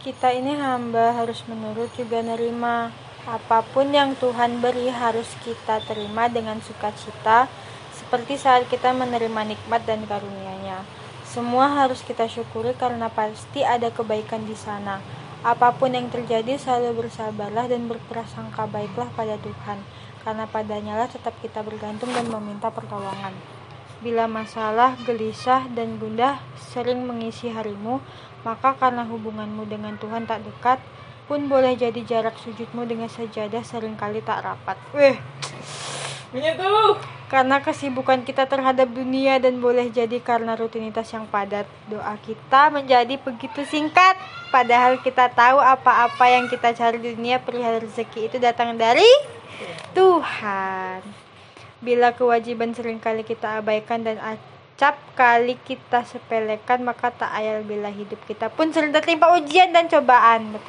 kita ini hamba harus menurut juga nerima. Apa pun yang Tuhan beri harus kita terima dengan sukacita, seperti saat kita menerima nikmat dan karunia-Nya. Semua harus kita syukuri karena pasti ada kebaikan di sana. Apa pun yang terjadi, selalu bersabarlah dan berprasangka baiklah pada Tuhan, karena padanya lah tetap kita bergantung dan meminta pertolongan. Bila masalah, gelisah, dan gundah sering mengisi harimu, maka karena hubunganmu dengan Tuhan tak dekat, pun boleh jadi jarak sujudmu dengan sajadah sering kali tak rapat. Weh, Punya tuh. karena kesibukan kita terhadap dunia dan boleh jadi karena rutinitas yang padat, doa kita menjadi begitu singkat. Padahal kita tahu apa-apa yang kita cari di dunia perihal rezeki itu datang dari Tuhan. Bila kewajiban sering kali kita abaikan dan acap kali kita sepelekan, maka tak ayal bila hidup kita pun sering tertimpa ujian dan cobaan.